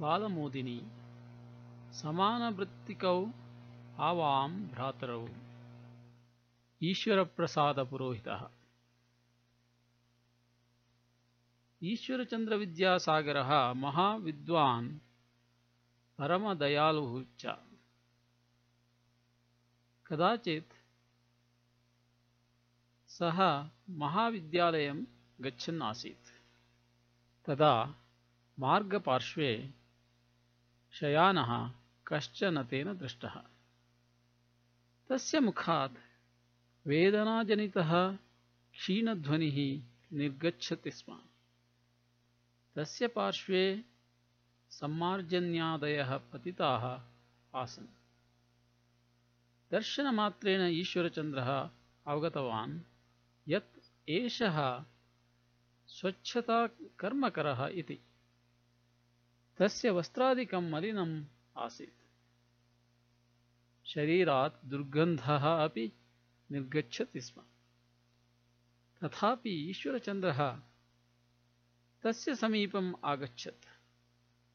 బాలమోదిని సమానవృత్తికౌ ఆవాం భ్రాతరౌ. ఈశ్వరప్రసాద పురోహిత ఈశ్వరచంద్ర విద్యాసాగర మహావిద్వాన్ పరమదయాలు చ కదాచిత్ సహ మహావిద్యాలయం గచ్చన్ ఆసీత్ తదా మార్గపార్శ్వే शयानः कश्चन तेन दृष्टः। तस्य मुखात् क्षीणध्वनिः निर्गच्छति स्म। तस्य पार्श्वे सम्मार्जन्यादयः पतिताः आसन्। दर्शनमात्रेण ईश्वरचन्द्रः अवगतवान् यत् एषः स्वच्छताकर्मकरः इति। तस्य वस्त्रादिकं मलिनम् आसीत्। शरीरात् दुर्गन्धः अपि निर्गच्छति स्म। तथापि ईश्वरचन्द्रः तस्य समीपम् आगच्छत्।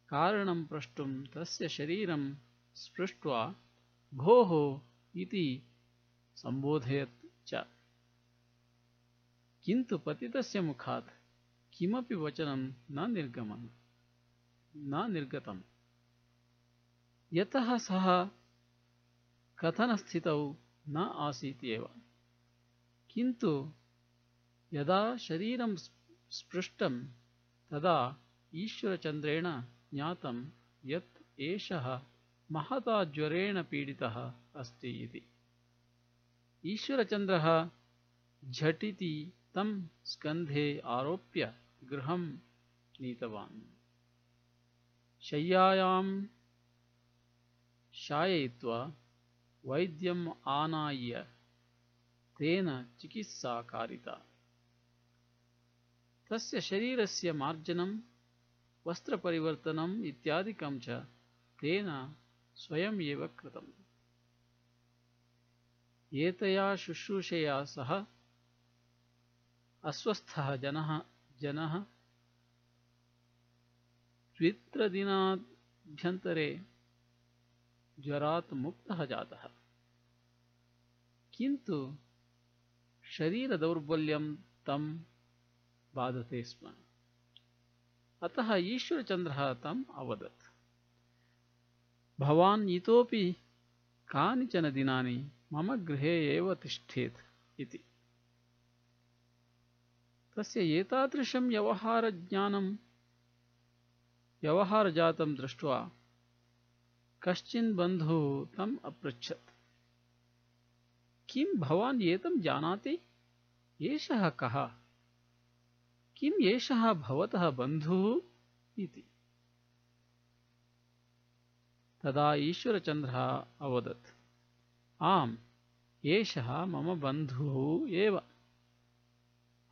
कारणं प्रष्टुं तस्य शरीरं स्पृष्ट्वा भोः इति सम्बोधयत् च। किन्तु पतितस्य मुखात् किमपि वचनं न निर्गमन्। न निर्गतम् यतः सः कथनस्थितौ न आसीत् एव किन्तु यदा शरीरं स्पृष्टं तदा ईश्वरचन्द्रेण ज्ञातं यत् एषः महता ज्वरेण पीडितः अस्ति इति ईश्वरचन्द्रः झटिति तं स्कन्धे आरोप्य गृहं नीतवान् शय्यायां शाययित्वा वैद्यम् आनाय्य तेन चिकित्सा कारिता। तस्य शरीरस्य मार्जनं वस्त्रपरिवर्तनम् इत्यादिकं च तेन स्वयम् एव कृतम्। एतया शुश्रूषया सह अस्वस्थः जनः जनः द्वित्रदिनाभ्यन्तरे ज्वरात् मुक्तः जातः। किन्तु शरीरदौर्बल्यं तं बाधते स्म। अतः ईश्वरचन्द्रः तम् अवदत्। भवान् इतोपि कानिचन दिनानि मम गृहे एव तिष्ठेत् इति। तस्य एतादृशं व्यवहारज्ञानं व्यवहारजातं कश्चिन् बन्धुः तम् अपृच्छत्। किं भवान् एतं जानाति? एषः कः? किम् एषः भवतः बन्धुः इति। तदा ईश्वरचन्द्रः अवदत्, आम्, एषः मम बन्धुः एव।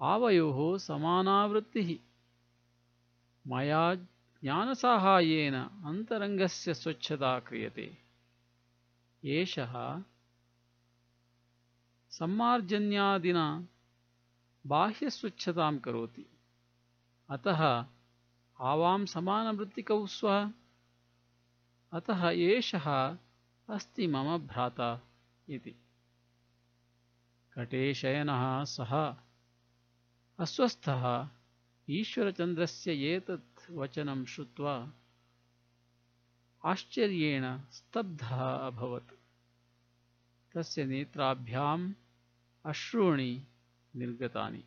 आवयोः समानावृत्तिः। मया ज्ञानसाहाय्येन अन्तरङ्गस्य स्वच्छता क्रियते एषः सम्मार्जन्यादिना बाह्यस्वच्छतां करोति अतः आवां समानवृत्तिकौ स्वः अतः एषः अस्ति मम भ्राता इति कटेशयनः सः अस्वस्थः ईश्वरचन्द्रस्य एतत् वचनं श्रुत्वा आश्चर्येण स्तब्धः अभवत्। तस्य नेत्राभ्याम् अश्रूणि निर्गतानि।